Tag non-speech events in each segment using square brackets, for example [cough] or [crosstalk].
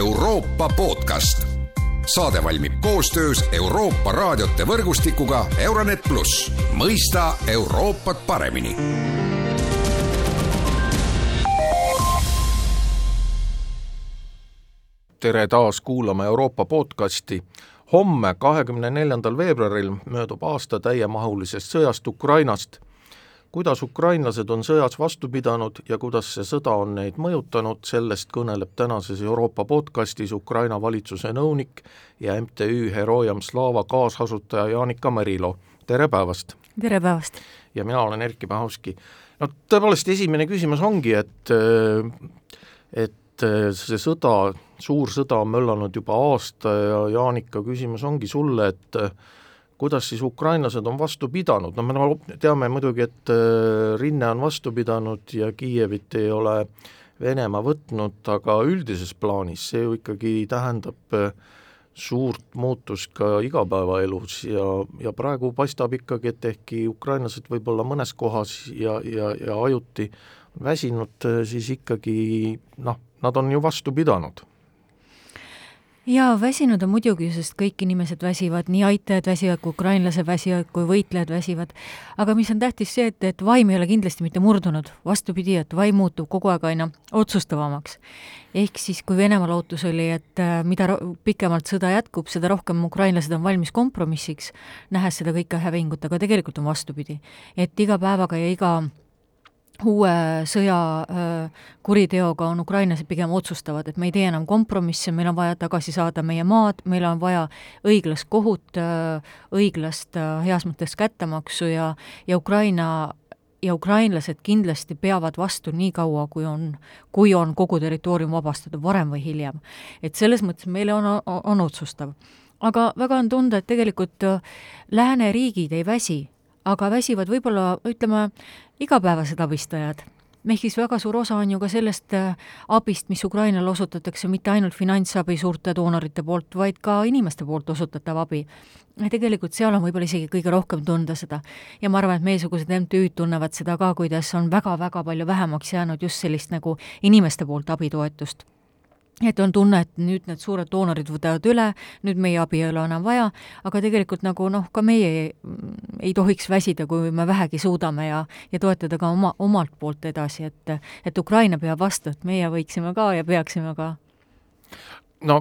Euroopa podcast. saade valmib koostöös Euroopa raadiote võrgustikuga Euronet pluss, mõista Euroopat paremini tere taas kuulama Euroopa podcasti. homme, kahekümne neljandal veebruaril möödub aasta täiemahulisest sõjast Ukrainast. Kuidas ukrainlased on sõjas vastu pidanud ja kuidas see sõda on neid mõjutanud, sellest kõneleb tänases Euroopa podcastis Ukraina valitsuse nõunik ja MTÜ Herojam Slava kaasasutaja Jaanika Merilo, tere päevast! tere päevast! ja mina olen Erkki Pahovski. no tõepoolest, esimene küsimus ongi, et et see sõda suur sõda on möllanud juba aasta ja Jaanika, küsimus ongi sulle, et kuidas siis ukrainlased on vastu pidanud, no me teame muidugi, et äh, rinne on vastu pidanud ja Kiievit ei ole Venemaa võtnud, aga üldises plaanis see ju ikkagi tähendab äh, suurt muutust ka igapäevaelus ja, ja praegu paistab ikkagi, et ehkki ukrainlased võib-olla mõnes kohas ja, ja, ja ajuti väsinud, siis ikkagi noh, nad on ju vastu pidanud jaa, väsinud on muidugi, sest kõik inimesed väsivad, nii aitajad väsivad kui ukrainlased väsivad kui võitlejad väsivad. aga mis on tähtis see, et, et vaim ei ole kindlasti mitte murdunud, vastupidi, et vaim muutub kogu aeg aina otsustavamaks. ehk siis, kui Venemaa lootus oli, et äh, mida pikemalt sõda jätkub, seda rohkem ukrainlased on valmis kompromissiks, nähes seda kõike hävingut, aga tegelikult on vastupidi. et iga päevaga ja iga uue sõja kuriteoga on ukrainlased pigem otsustavad, et me ei tee enam kompromisse, meil on vaja tagasi saada meie maad, meil on vaja õiglast kohut, õiglast heas mõttes kättemaksu ja, ja Ukraina ja ukrainlased kindlasti peavad vastu nii kaua, kui on, kui on kogu territoorium vabastatud, varem või hiljem. et selles mõttes meile on, on, on otsustav. aga väga on tunda, et tegelikult lääneriigid ei väsi aga väsivad võib-olla, ütleme, igapäevased abistajad. ehk siis väga suur osa on ju ka sellest äh, abist, mis Ukrainale osutatakse, mitte ainult finantsabi suurte doonorite poolt, vaid ka inimeste poolt osutatav abi. tegelikult seal on võib-olla isegi kõige rohkem tunda seda. ja ma arvan, et meiesugused MTÜ-d tunnevad seda ka, kuidas on väga-väga palju vähemaks jäänud just sellist nagu inimeste poolt abitoetust et on tunne, et nüüd need suured doonorid võtavad üle, nüüd meie abi ei ole enam vaja, aga tegelikult nagu noh, ka meie ei, ei tohiks väsida, kui me vähegi suudame ja, ja toetada ka oma, omalt poolt edasi, et et Ukraina peab vastu, et meie võiksime ka ja peaksime ka no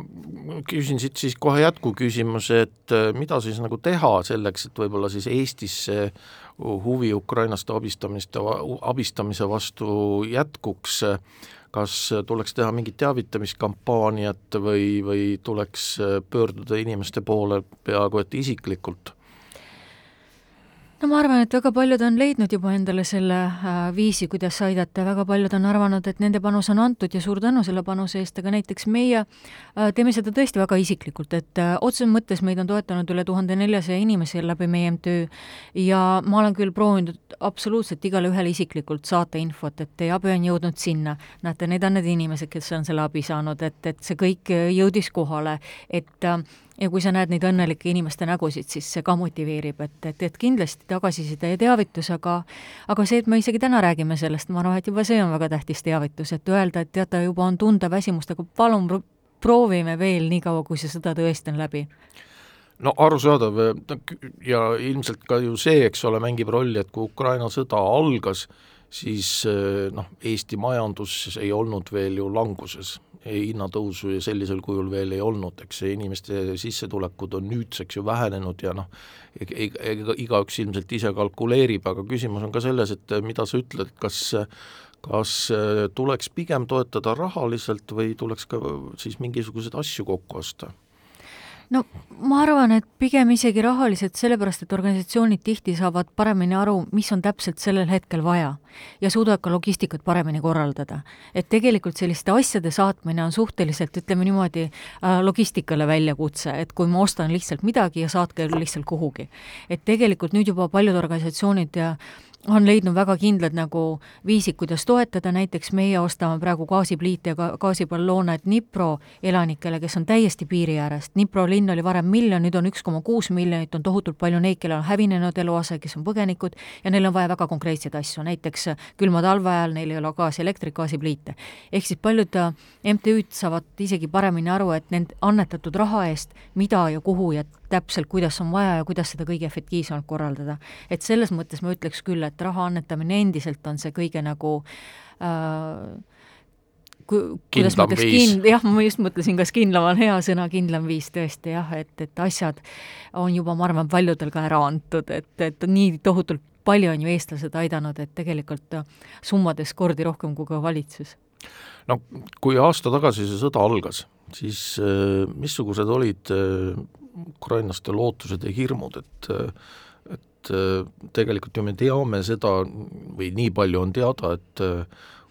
küsin siit siis kohe jätkuküsimuse, et mida siis nagu teha selleks, et võib-olla siis Eestis see huvi ukrainlaste abistamist, abistamise vastu jätkuks, kas tuleks teha mingit teavitamiskampaaniat või, või tuleks pöörduda inimeste poole peaaegu et isiklikult? No ma arvan, et väga paljud on leidnud juba endale selle äh, viisi, kuidas aidata, väga paljud on arvanud, et nende panus on antud ja suur tänu selle panuse eest, aga näiteks meie äh, teeme seda tõesti väga isiklikult, et äh, otseses mõttes meid on toetanud üle tuhande neljasaja inimese läbi meie MTÜ ja ma olen küll proovinud absoluutselt igale ühele isiklikult saata infot, et teie abi on jõudnud sinna. näete, need on need inimesed, kes on selle abi saanud, et, et see kõik jõudis kohale, et äh, ja kui sa näed neid õnnelike inimeste nägusid, siis see ka motiveerib, et, et, et kindlasti tagasiside ja teavitus, aga aga see, et me isegi täna räägime sellest, ma arvan, et juba see on väga tähtis teavitus, et öelda, et teate, juba on tunda väsimust, aga palun proovime veel nii kaua, kui see sõda tõesti on läbi. No arusaadav ja ilmselt ka ju see, eks ole, mängib rolli, et kui Ukraina sõda algas, siis noh, Eesti majandus ei olnud veel ju languses hinnatõusu ja sellisel kujul veel ei olnud, eks inimeste sissetulekud on nüüdseks ju vähenenud ja noh, igaüks ilmselt ise kalkuleerib, aga küsimus on ka selles, et mida sa ütled, kas kas tuleks pigem toetada rahaliselt või tuleks ka siis mingisuguseid asju kokku osta? No ma arvan, et pigem isegi rahaliselt, sellepärast et organisatsioonid tihti saavad paremini aru, mis on täpselt sellel hetkel vaja ja suudavad ka logistikat paremini korraldada. et tegelikult selliste asjade saatmine on suhteliselt, ütleme niimoodi, äh, logistikale väljakutse, et kui ma ostan lihtsalt midagi ja saatke lihtsalt kuhugi. et tegelikult nüüd juba paljud organisatsioonid ja on leidnud väga kindlad nagu viisid, kuidas toetada, näiteks meie ostame praegu gaasipliite ja ga gaasiballoone Dnipro elanikele, kes on täiesti piiri ääres. Dnipro linn oli varem miljon, nüüd on üks koma kuus miljonit, on tohutult palju neid, kellel on hävinenud eluase, kes on põgenikud ja neil on vaja väga konkreetseid asju, näiteks külma talve ajal neil ei ole gaasi, elektrit, gaasipliite. ehk siis paljud äh, MTÜ-d saavad isegi paremini aru, et nende annetatud raha eest, mida ja kuhu ja täpselt, kuidas on vaja ja kuidas seda kõige efektiivsemalt korraldada. et selles mõttes ma ütleks küll, et raha annetamine endiselt on see kõige nagu äh, ku-, kuidas ma ütleks, kin-, jah, ma just mõtlesin, kas kindlam on hea sõna, kindlam viis tõesti jah, et, et asjad on juba, ma arvan, paljudel ka ära antud, et, et nii tohutult palju on ju eestlased aidanud, et tegelikult summades kordi rohkem kui ka valitsus. no kui aasta tagasi see sõda algas, siis äh, missugused olid äh, ukrainlaste lootused ja hirmud, et et tegelikult ju me teame seda või nii palju on teada, et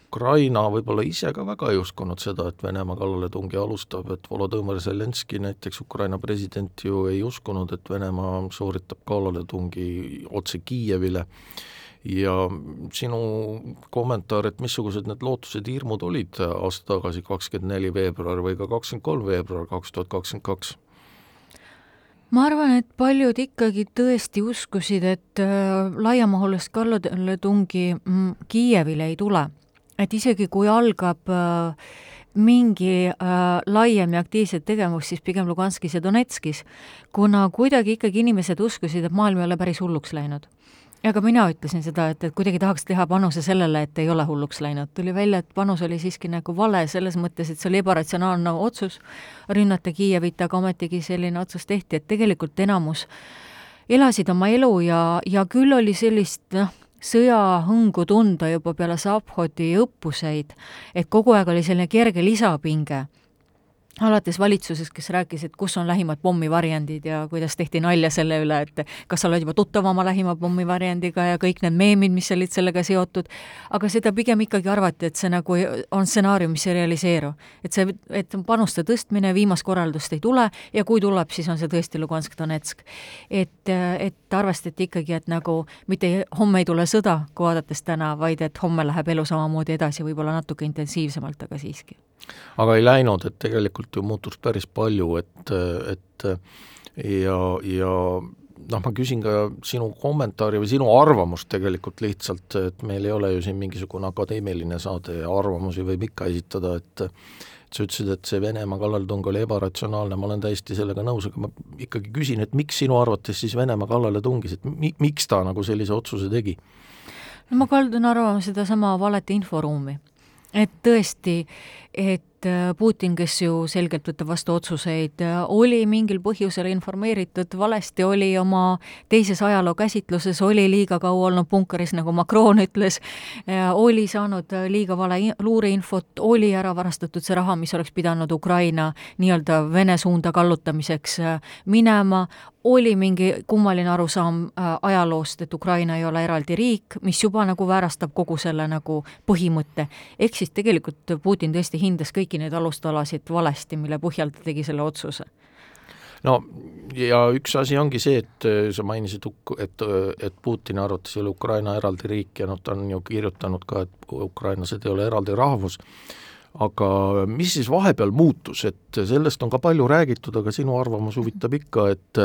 Ukraina võib-olla ise ka väga ei uskunud seda, et Venemaa kallaletungi alustab, et Volodõmõr Zelenskõi, näiteks Ukraina president ju ei uskunud, et Venemaa sooritab kallaletungi otse Kiievile ja sinu kommentaar, et missugused need lootused, hirmud olid aasta tagasi, kakskümmend neli veebruar või ka kakskümmend kolm veebruar kaks tuhat kakskümmend kaks? Ma arvan, et paljud ikkagi tõesti uskusid, et äh, laiamahulist kallaletungi mm, Kiievile ei tule. et isegi, kui algab äh, mingi äh, laiem ja aktiivset tegevust, siis pigem Luganskis ja Donetskis, kuna kuidagi ikkagi inimesed uskusid, et maailm ei ole päris hulluks läinud ja ka mina ütlesin seda, et, et kuidagi tahaks teha panuse sellele, et ei ole hulluks läinud. tuli välja, et panus oli siiski nagu vale selles mõttes, et see oli ebaratsionaalne otsus rünnata Kiievit, aga ometigi selline otsus tehti, et tegelikult enamus elasid oma elu ja, ja küll oli sellist noh, sõjahõngu tunda juba peale Zaphodi õppuseid, et kogu aeg oli selline kerge lisapinge alates valitsusest, kes rääkis, et kus on lähimad pommivarjendid ja kuidas tehti nalja selle üle, et kas sa oled juba tuttav oma lähima pommivarjendiga ja kõik need meemid, mis olid sellega seotud, aga seda pigem ikkagi arvati, et see nagu on stsenaarium, mis ei realiseeru. et see, et panuste tõstmine, viimast korraldust ei tule ja kui tuleb, siis on see tõesti Lugansk-Donetsk. et, et arvestati ikkagi, et nagu mitte homme ei tule sõda, kui vaadates täna, vaid et homme läheb elu samamoodi edasi, võib-olla natuke intensiivsemalt, aga siiski aga ei läinud, et tegelikult ju muutus päris palju, et, et ja, ja noh, ma küsin ka sinu kommentaari või sinu arvamust tegelikult lihtsalt, et meil ei ole ju siin mingisugune akadeemiline saade ja arvamusi võib ikka esitada, et sa ütlesid, et see Venemaa kallaletung oli ebaratsionaalne, ma olen täiesti sellega nõus, aga ma ikkagi küsin, et miks sinu arvates siis Venemaa kallale tungis, et mi-, miks ta nagu sellise otsuse tegi? no ma kaldun arvama sedasama valete inforuumi et tõesti, et äh, Putin, kes ju selgelt võtab vastu otsuseid, äh, oli mingil põhjusel informeeritud valesti, oli oma teises ajaloo käsitluses, oli liiga kaua olnud punkaris, nagu Macron ütles, äh, oli saanud liiga vale luureinfot, oli ära varastatud see raha, mis oleks pidanud Ukraina nii-öelda Vene suunda kallutamiseks minema, oli mingi kummaline arusaam ajaloost, et Ukraina ei ole eraldi riik, mis juba nagu väärastab kogu selle nagu põhimõtte. ehk siis tegelikult Putin tõesti hindas kõiki neid alustalasid valesti, mille põhjal ta tegi selle otsuse. No ja üks asi ongi see, et äh, sa mainisid, et, et Putini arvates ei ole Ukraina eraldi riik ja noh, ta on ju kirjutanud ka, et ukrainlased ei ole eraldi rahvus. Aga mis siis vahepeal muutus, et sellest on ka palju räägitud, aga sinu arvamus huvitab ikka, et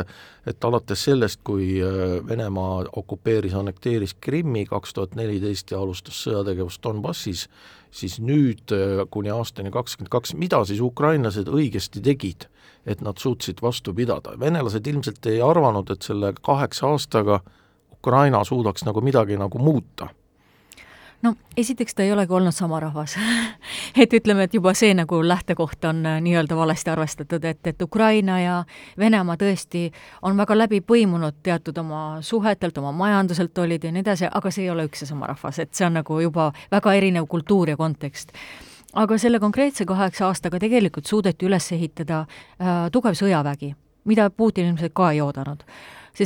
et alates sellest, kui äh, Venemaa okupeeris, annekteeris Krimmi kaks tuhat neliteist ja alustas sõjategevust Donbassis, siis nüüd äh, kuni aastani kakskümmend kaks, mida siis ukrainlased õigesti tegid, et nad suutsid vastu pidada, venelased ilmselt ei arvanud, et selle kaheksa aastaga Ukraina suudaks nagu midagi nagu muuta no esiteks ta ei olegi olnud sama rahvas. [laughs] Et ütleme, et juba see nagu lähtekoht on äh, nii-öelda valesti arvestatud, et, et Ukraina ja Venemaa tõesti on väga läbi põimunud teatud oma suhetelt, oma majanduselt olid ja nii edasi, aga see ei ole üks ja sama rahvas, et see on nagu juba väga erinev kultuur ja kontekst. Aga selle konkreetse kaheksa aastaga tegelikult suudeti üles ehitada äh, tugev sõjavägi, mida Putin ilmselt ka ei oodanud.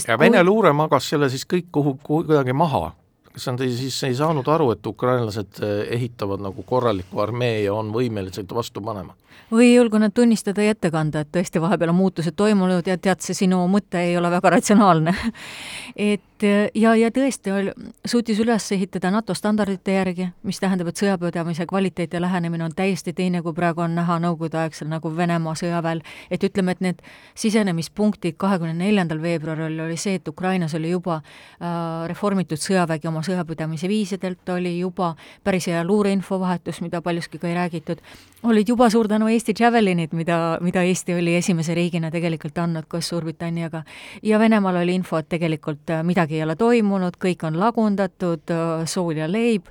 ja Vene kui... luure magas selle siis kõik kuhu, kuidagi maha kas nad ei, siis ei saanud aru, et ukrainlased ehitavad nagu korraliku armee ja on võimelised vastu panema? või ei julgu nad tunnistada ja ette kanda, et tõesti vahepeal on muutused toimunud ja tead, see sinu mõte ei ole väga ratsionaalne [laughs] et ja, ja tõesti ol, suutis üles ehitada NATO standardite järgi, mis tähendab, et sõjapidamise kvaliteet ja lähenemine on täiesti teine, kui praegu on näha nõukogudeaegsel nagu Venemaa sõjaväel. et ütleme, et need sisenemispunktid kahekümne neljandal veebruaril oli see, et Ukrainas oli juba äh, reformitud sõjavägi oma sõjapidamise viisidelt, oli juba päris hea luureinfovahetus, mida paljuski ka ei räägitud, olid juba suur tänu Eesti Javelinid, mida, mida Eesti oli esimese riigina tegelikult andnud koos Suurbritanniaga. ja Venemaal oli info, et tegelikult äh, midagi ei ole toimunud, kõik on lagundatud, äh, sool ja leib,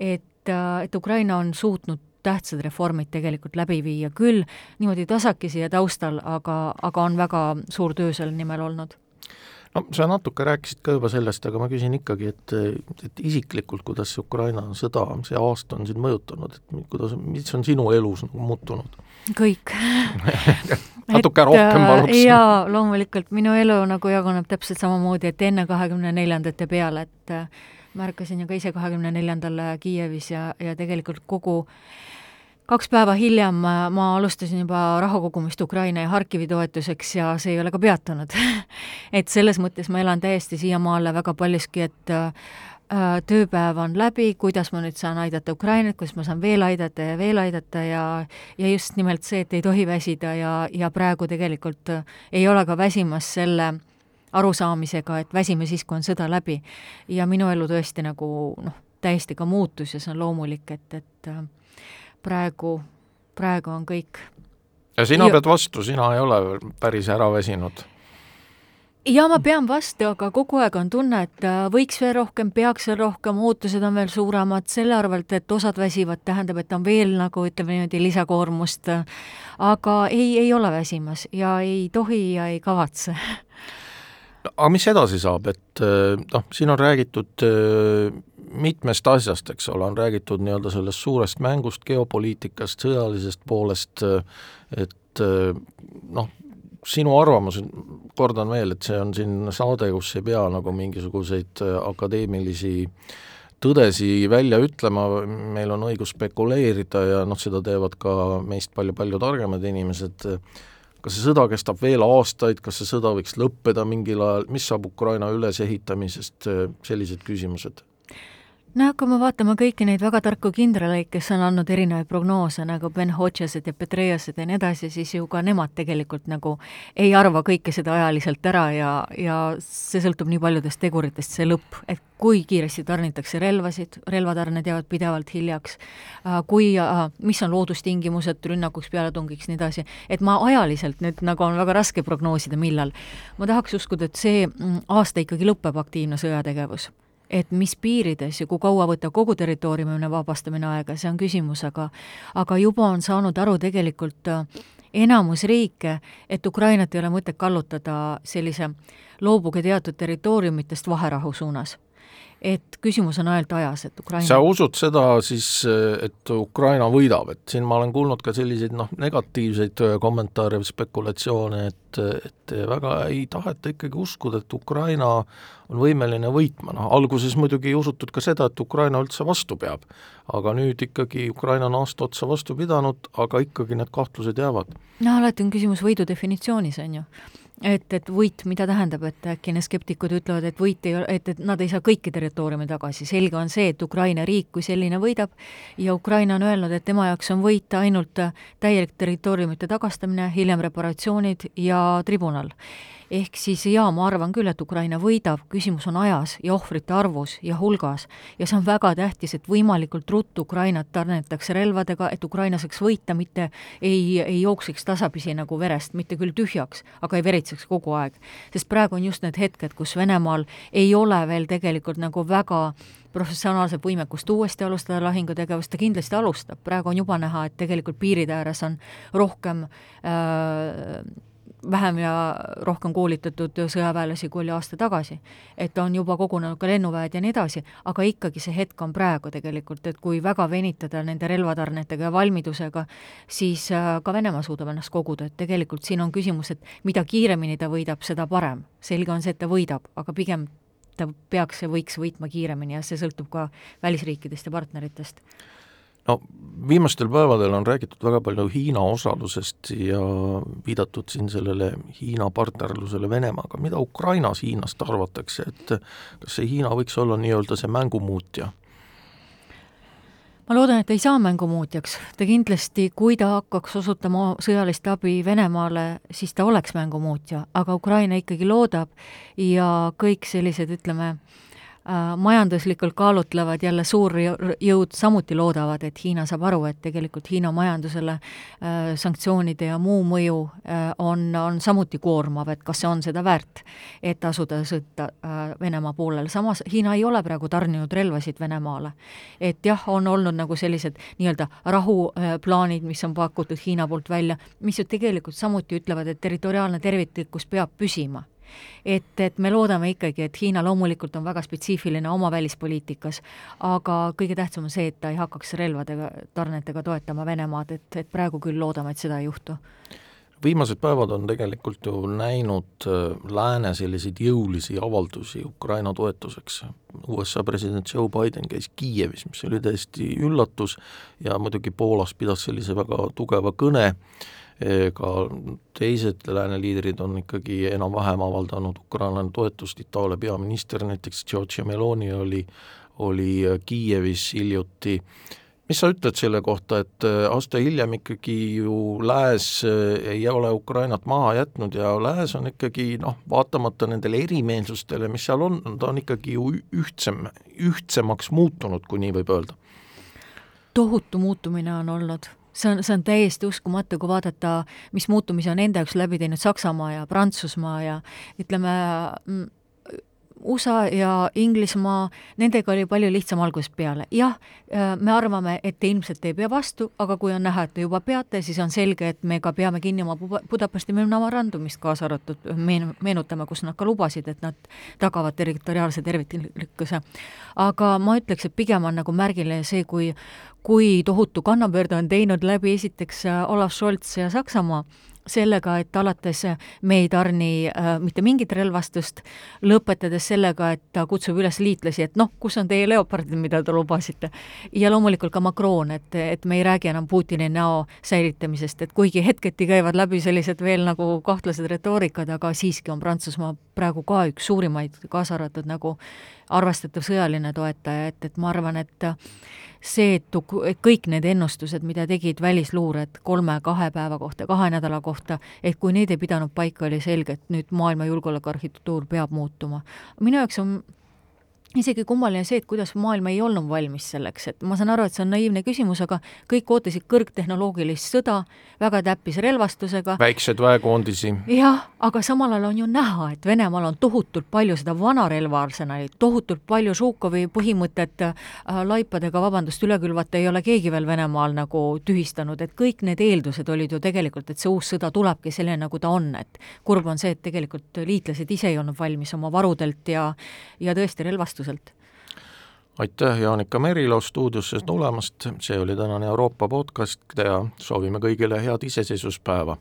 et, äh, et Ukraina on suutnud tähtsad reformid tegelikult läbi viia küll niimoodi tasakesi ja taustal, aga, aga on väga suur töö selle nimel olnud no sa natuke rääkisid ka juba sellest, aga ma küsin ikkagi, et, et isiklikult, kuidas see Ukraina sõda, see aasta on sind mõjutanud, et kuidas, mis on sinu elus nagu muutunud? kõik [laughs] natuke rohkem äh, paluks. jaa, loomulikult, minu elu nagu jaguneb täpselt samamoodi, et enne kahekümne neljandat ja peale, et äh, märkasin ju ka ise kahekümne neljandal Kiievis ja, ja tegelikult kogu kaks päeva hiljem ma alustasin juba raha kogumist Ukraina ja Harkivi toetuseks ja see ei ole ka peatunud [laughs] et selles mõttes ma elan täiesti siiamaale väga paljuski, et äh, tööpäev on läbi, kuidas ma nüüd saan aidata Ukrainat, kuidas ma saan veel aidata ja veel aidata ja ja just nimelt see, et ei tohi väsida ja, ja praegu tegelikult ei ole ka väsimas selle arusaamisega, et väsime siis, kui on sõda läbi. ja minu elu tõesti nagu noh, täiesti ka muutus ja see on loomulik, et, et praegu, praegu on kõik. ja sina ja... pead vastu, sina ei ole päris ära väsinud? ja ma pean vastu, aga kogu aeg on tunne, et äh, võiks veel rohkem, peaks veel rohkem, ootused on veel suuremad, selle arvelt, et osad väsivad, tähendab, et on veel nagu ütleme niimoodi lisakoormust. aga ei, ei ole väsimas ja ei tohi ja ei kavatse aga mis edasi saab, et äh, noh, siin on räägitud äh, mitmest asjast, eks ole, on räägitud nii-öelda sellest suurest mängust, geopoliitikast, sõjalisest poolest, et noh, sinu arvamus, kordan veel, et see on siin saade, kus ei pea nagu mingisuguseid akadeemilisi tõdesi välja ütlema, meil on õigus spekuleerida ja noh, seda teevad ka meist palju-palju targemad inimesed, kas see sõda kestab veel aastaid, kas see sõda võiks lõppeda mingil ajal, mis saab Ukraina ülesehitamisest, sellised küsimused no kui me vaatame kõiki neid väga tarku kindraleid, kes on andnud erinevaid prognoose nagu Ben Hodgesed ja Petrejased ja nii edasi, siis ju ka nemad tegelikult nagu ei arva kõike seda ajaliselt ära ja, ja see sõltub nii paljudest teguritest, see lõpp, et kui kiiresti tarnitakse relvasid, relvatarned jäävad pidevalt hiljaks, äh, kui, äh, mis on loodustingimused rünnakuks, pealetungiks, nii edasi, et ma ajaliselt nüüd nagu on väga raske prognoosida, millal. ma tahaks uskuda, et see mm, aasta ikkagi lõpeb aktiivne sõjategevus et mis piirides ja kui kaua võtab kogu territooriumi vabastamine aega, see on küsimus, aga aga juba on saanud aru tegelikult äh, enamus riike, et Ukrainat ei ole mõtet kallutada sellise loobuge teatud territooriumitest vaherahu suunas et küsimus on ainult ajas, et Ukraina sa usud seda siis, et Ukraina võidab, et siin ma olen kuulnud ka selliseid noh, negatiivseid kommentaare või spekulatsioone, et, et väga ei taheta ikkagi uskuda, et Ukraina on võimeline võitma, noh alguses muidugi ei usutud ka seda, et Ukraina üldse vastu peab. aga nüüd ikkagi Ukraina on aasta otsa vastu pidanud, aga ikkagi need kahtlused jäävad. no alati on küsimus võidu definitsioonis, on ju et, et võit, mida tähendab, et äkki need skeptikud ütlevad, et võit ei ole, et, et nad ei saa kõiki territooriume tagasi, selge on see, et Ukraina riik kui selline võidab ja Ukraina on öelnud, et tema jaoks on võit ainult täielik territooriumite tagastamine, hiljem reparatsioonid ja tribunal ehk siis jaa, ma arvan küll, et Ukraina võidab, küsimus on ajas ja ohvrite arvus ja hulgas. ja see on väga tähtis, et võimalikult ruttu Ukrainat tarnitakse relvadega, et Ukraina saaks võita, mitte ei, ei jookseks tasapisi nagu verest, mitte küll tühjaks, aga ei veritseks kogu aeg. sest praegu on just need hetked, kus Venemaal ei ole veel tegelikult nagu väga professionaalset võimekust uuesti alustada lahingutegevust, ta kindlasti alustab, praegu on juba näha, et tegelikult piiride ääres on rohkem äh, vähem ja rohkem koolitatud sõjaväelasi, kui oli aasta tagasi. et on juba kogunenud ka lennuväed ja nii edasi, aga ikkagi see hetk on praegu tegelikult, et kui väga venitada nende relvatarnetega ja valmidusega, siis äh, ka Venemaa suudab ennast koguda, et tegelikult siin on küsimus, et mida kiiremini ta võidab, seda parem. selge on see, et ta võidab, aga pigem ta peaks ja võiks võitma kiiremini ja see sõltub ka välisriikidest ja partneritest no viimastel päevadel on räägitud väga palju Hiina osalusest ja viidatud siin sellele Hiina partnerlusele Venemaaga, mida Ukrainas Hiinast arvatakse, et kas see Hiina võiks olla nii-öelda see mängumuutja? ma loodan, et ei saa mängumuutjaks, ta kindlasti, kui ta hakkaks osutama sõjalist abi Venemaale, siis ta oleks mängumuutja, aga Ukraina ikkagi loodab ja kõik sellised, ütleme, majanduslikult kaalutlevad jälle suurjõud samuti loodavad, et Hiina saab aru, et tegelikult Hiina majandusele äh, sanktsioonide ja muu mõju äh, on, on samuti koormav, et kas see on seda väärt, et asuda sõtta Venemaa poolele, samas Hiina ei ole praegu tarninud relvasid Venemaale. et jah, on olnud nagu sellised nii-öelda rahuplaanid, mis on pakutud Hiina poolt välja, mis ju tegelikult samuti ütlevad, et territoriaalne terviklikkus peab püsima et, et me loodame ikkagi, et Hiina loomulikult on väga spetsiifiline oma välispoliitikas, aga kõige tähtsam on see, et ta ei hakkaks relvadega, tarnetega toetama Venemaad, et, et praegu küll loodame, et seda ei juhtu viimased päevad on tegelikult ju näinud äh, lääne selliseid jõulisi avaldusi Ukraina toetuseks. USA president Joe Biden käis Kiievis, mis oli täiesti üllatus ja muidugi Poolas pidas sellise väga tugeva kõne ka teised lääne liidrid on ikkagi enam-vähem avaldanud Ukrainale toetust, Itaalia peaminister näiteks Giorgia Meloni oli, oli Kiievis hiljuti, mis sa ütled selle kohta, et äh, aasta hiljem ikkagi ju Lääs äh, ei ole Ukrainat maha jätnud ja Lääs on ikkagi noh, vaatamata nendele erimeelsustele, mis seal on, ta on ikkagi ju ühtsem, ühtsemaks muutunud, kui nii võib öelda? tohutu muutumine on olnud see on, see on täiesti uskumatu, kui vaadata, mis muutumisi on enda jaoks läbi teinud Saksamaa ja Prantsusmaa ja ütleme, mm, USA ja Inglismaa, nendega oli palju lihtsam algusest peale. jah, äh, me arvame, et te ilmselt ei pea vastu, aga kui on näha, et te juba peate, siis on selge, et me ka peame kinni oma Budapesti memorandumist kaasa arvatud, meen-, meenutame, kus nad ka lubasid, et nad tagavad territoriaalse terviklikkuse. aga ma ütleks, et pigem on nagu märgiline see, kui kui tohutu kannapöörde on teinud läbi esiteks äh, Olav Scholz ja Saksamaa, sellega, et alates me ei tarni äh, mitte mingit relvastust, lõpetades sellega, et ta kutsub üles liitlasi, et noh, kus on teie leopardid, mida te lubasite. ja loomulikult ka Macron, et, et me ei räägi enam Putini näo säilitamisest, et kuigi hetketi käivad läbi sellised veel nagu kahtlased retoorikad, aga siiski on Prantsusmaa praegu ka üks suurimaid, kaasa arvatud nagu arvestatav sõjaline toetaja, et, et ma arvan, et see, et, kõik need ennustused, mida tegid välisluured kolme-kahe päeva kohta, kahe nädala kohta, et kui need ei pidanud paika, oli selge, et nüüd maailma julgeolekuarhitektuur peab muutuma. minu jaoks on isegi kummaline see, et kuidas maailm ei olnud valmis selleks, et ma saan aru, et see on naiivne küsimus, aga kõik ootasid kõrgtehnoloogilist sõda, väga täppis relvastusega. väikseid väekoondisi. jah, aga samal ajal on ju näha, et Venemaal on tohutult palju seda vana relvaarsenali, tohutult palju Žukovi põhimõtet äh, laipadega, vabandust, üle külvata ei ole keegi veel Venemaal nagu tühistanud, et kõik need eeldused olid ju tegelikult, et see uus sõda tulebki selline, nagu ta on, et kurb on see, et tegelikult liitlased ise ei olnud valmis oma varudelt ja ja tõesti relvastusega vastuselt. aitäh, Jaanika Merilo stuudiosse tulemast, see oli tänane Euroopa podcast ja soovime kõigile head iseseisvuspäeva